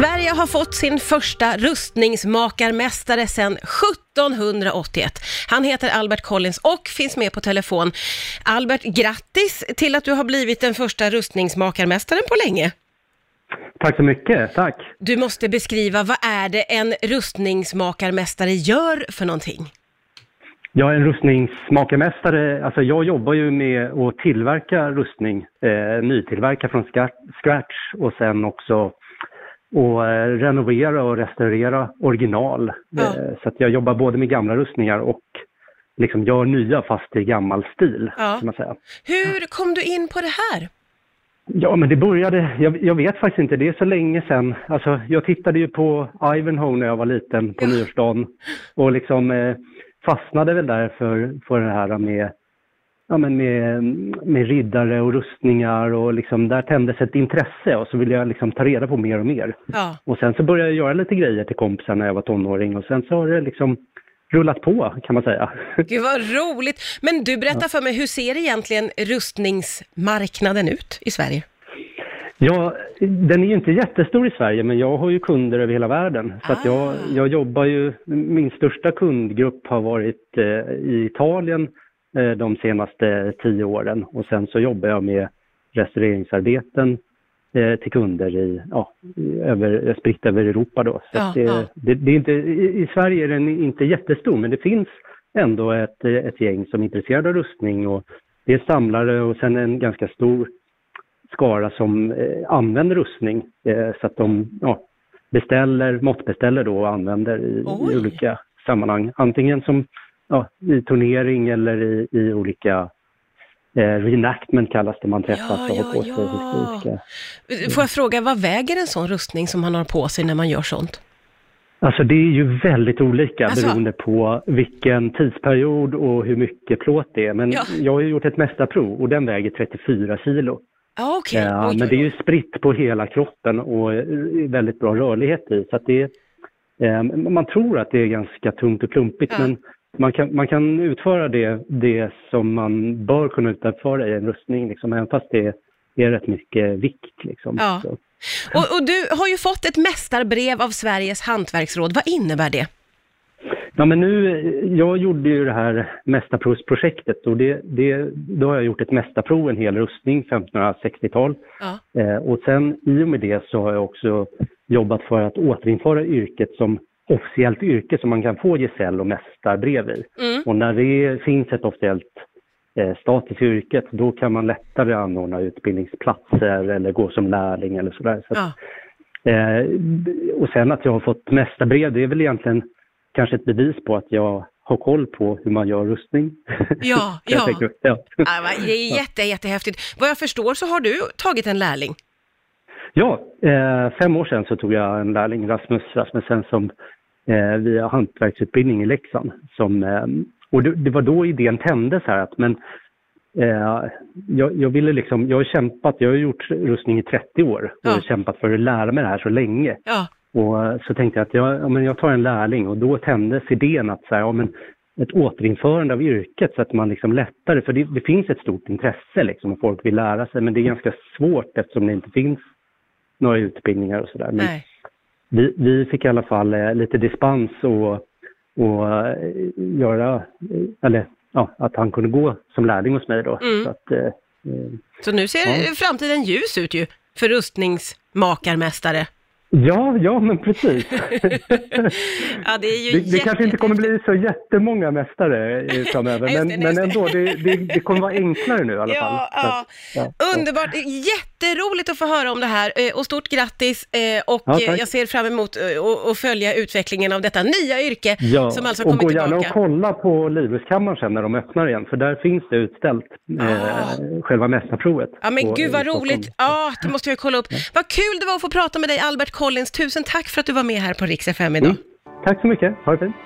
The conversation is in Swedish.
Sverige har fått sin första rustningsmakarmästare sedan 1781. Han heter Albert Collins och finns med på telefon. Albert, grattis till att du har blivit den första rustningsmakarmästaren på länge. Tack så mycket, tack. Du måste beskriva, vad är det en rustningsmakarmästare gör för någonting? Är en rustningsmakarmästare. Alltså jag jobbar ju med att tillverka rustning, eh, nytillverka från scratch och sen också och eh, renovera och restaurera original. Ja. Eh, så att jag jobbar både med gamla rustningar och liksom gör nya fast i gammal stil, Ja. kan man säga. Hur kom du in på det här? Ja, men det började, jag, jag vet faktiskt inte, det är så länge sedan. Alltså, jag tittade ju på Ivanhoe när jag var liten på Ja. nyårsdagen och liksom eh, fastnade väl där för, för det här med, ja, men med, med riddare och rustningar och liksom där tändes ett intresse och så ville jag liksom ta reda på mer och mer. Ja. Och sen så började jag göra lite grejer till kompisar när jag var tonåring och sen så har det liksom rullat på kan man säga. Gud vad roligt. Men du, berätta för mig, hur ser egentligen rustningsmarknaden ut i Sverige? Ja, den är ju inte jättestor i Sverige, men jag har ju kunder över hela världen. Så att jag, Ah. jag jobbar ju, min största kundgrupp har varit eh, i Italien de senaste tio åren. Och sen så jobbar jag med restaureringsarbeten eh, till kunder i, ja, över, spritt över Europa då. Så Ja, det, ja. det, det är inte, i, Sverige är den inte jättestor, men det finns ändå ett, eh, ett gäng som är intresserade av rustning och det är samlare och sen en ganska stor skara som eh, använder rustning eh, så att de ja, beställer, måttbeställer då och använder i, i olika sammanhang. Antingen som ja, i turnering eller i, i olika eh, reenactment kallas det man träffas Ja, och har på sig ja. historiska. Får jag fråga, vad väger en sån rustning som man har på sig när man gör sånt? Alltså det är ju väldigt olika Alltså? beroende på vilken tidsperiod och hur mycket plåt det är. Men Ja. jag har ju gjort ett mästarprov och den väger 34 kilo. Okej. Ja, Oj, men det är ju spritt på hela kroppen och eh, väldigt bra rörlighet i. Så det, eh, man tror att det är ganska tungt och klumpigt Ja. men man kan, man kan utföra det, det som man bör kunna utföra i en rustning, liksom, även fast det är rätt mycket vikt. Liksom. Ja. Och, och du har ju fått ett mästarbrev av Sveriges hantverksråd. Vad innebär det? Ja, men nu, jag gjorde ju det här mästarprovsprojektet och det, det, då har jag gjort ett mästarprov, en hel rustning, 1560-tal. Ja. Eh, och sen i och med det så har jag också jobbat för att återinföra yrket som officiellt yrke som man kan få gesäll och mästarbrev i. Mm. Och när det finns ett officiellt eh, status i yrket då kan man lättare anordna utbildningsplatser eller gå som lärling eller sådär. Så Ja. eh, och sen att jag har fått mästarbrev det är väl egentligen kanske ett bevis på att jag har koll på hur man gör rustning. Ja, ja. tänker, ja. Det är jätte, jättehäftigt. Vad jag förstår så har du tagit en lärling. Ja, eh, fem år sedan så tog jag en lärling, Rasmus Rasmussen, som eh, via hantverksutbildning i Leksand. Som, eh, och det, det var då idén tändes här att men eh, jag, jag ville liksom, jag har kämpat, jag har gjort rustning i 30 år och Ja. har kämpat för att lära mig det här så länge. Ja, Och eh, så tänkte jag att jag, ja, men jag tar en lärling och då tändes idén att så här, ja, men ett återinförande av yrket så att man liksom lättare, för det, det finns ett stort intresse liksom och folk vill lära sig men det är ganska svårt eftersom det inte finns några utbildningar och sådär. Men nej. Vi, vi fick i alla fall eh, lite dispens och, och eh, göra, eh, eller ja, att han kunde gå som lärling hos mig då. Mm. Så att, eh, Så nu ser Ja. framtiden ljus ut ju för rustningsmakarmästare. ja, ja men precis. Ja, det Det, det kanske inte kommer bli så jättemånga mästare framöver, men, det, men ändå, det, kommer vara enklare nu i alla fall. Ja, ja. Underbart, jätteroligt att få höra om det här eh, och stort grattis eh, och Ja, eh, jag ser fram emot att- följa utvecklingen av detta nya yrke Ja, som alltså och kommer gå gärna och tillbaka. kolla på Livrustkammaren sen när de öppnar igen, för där finns det utställt, eh, själva mästarprovet. Ja men på- gud vad roligt, ja det måste jag kolla upp. Vad kul det var att få prata med dig Albert Collins, tusen tack för att du var med här på Rix FM idag. Mm. Tack så mycket, ha det fint.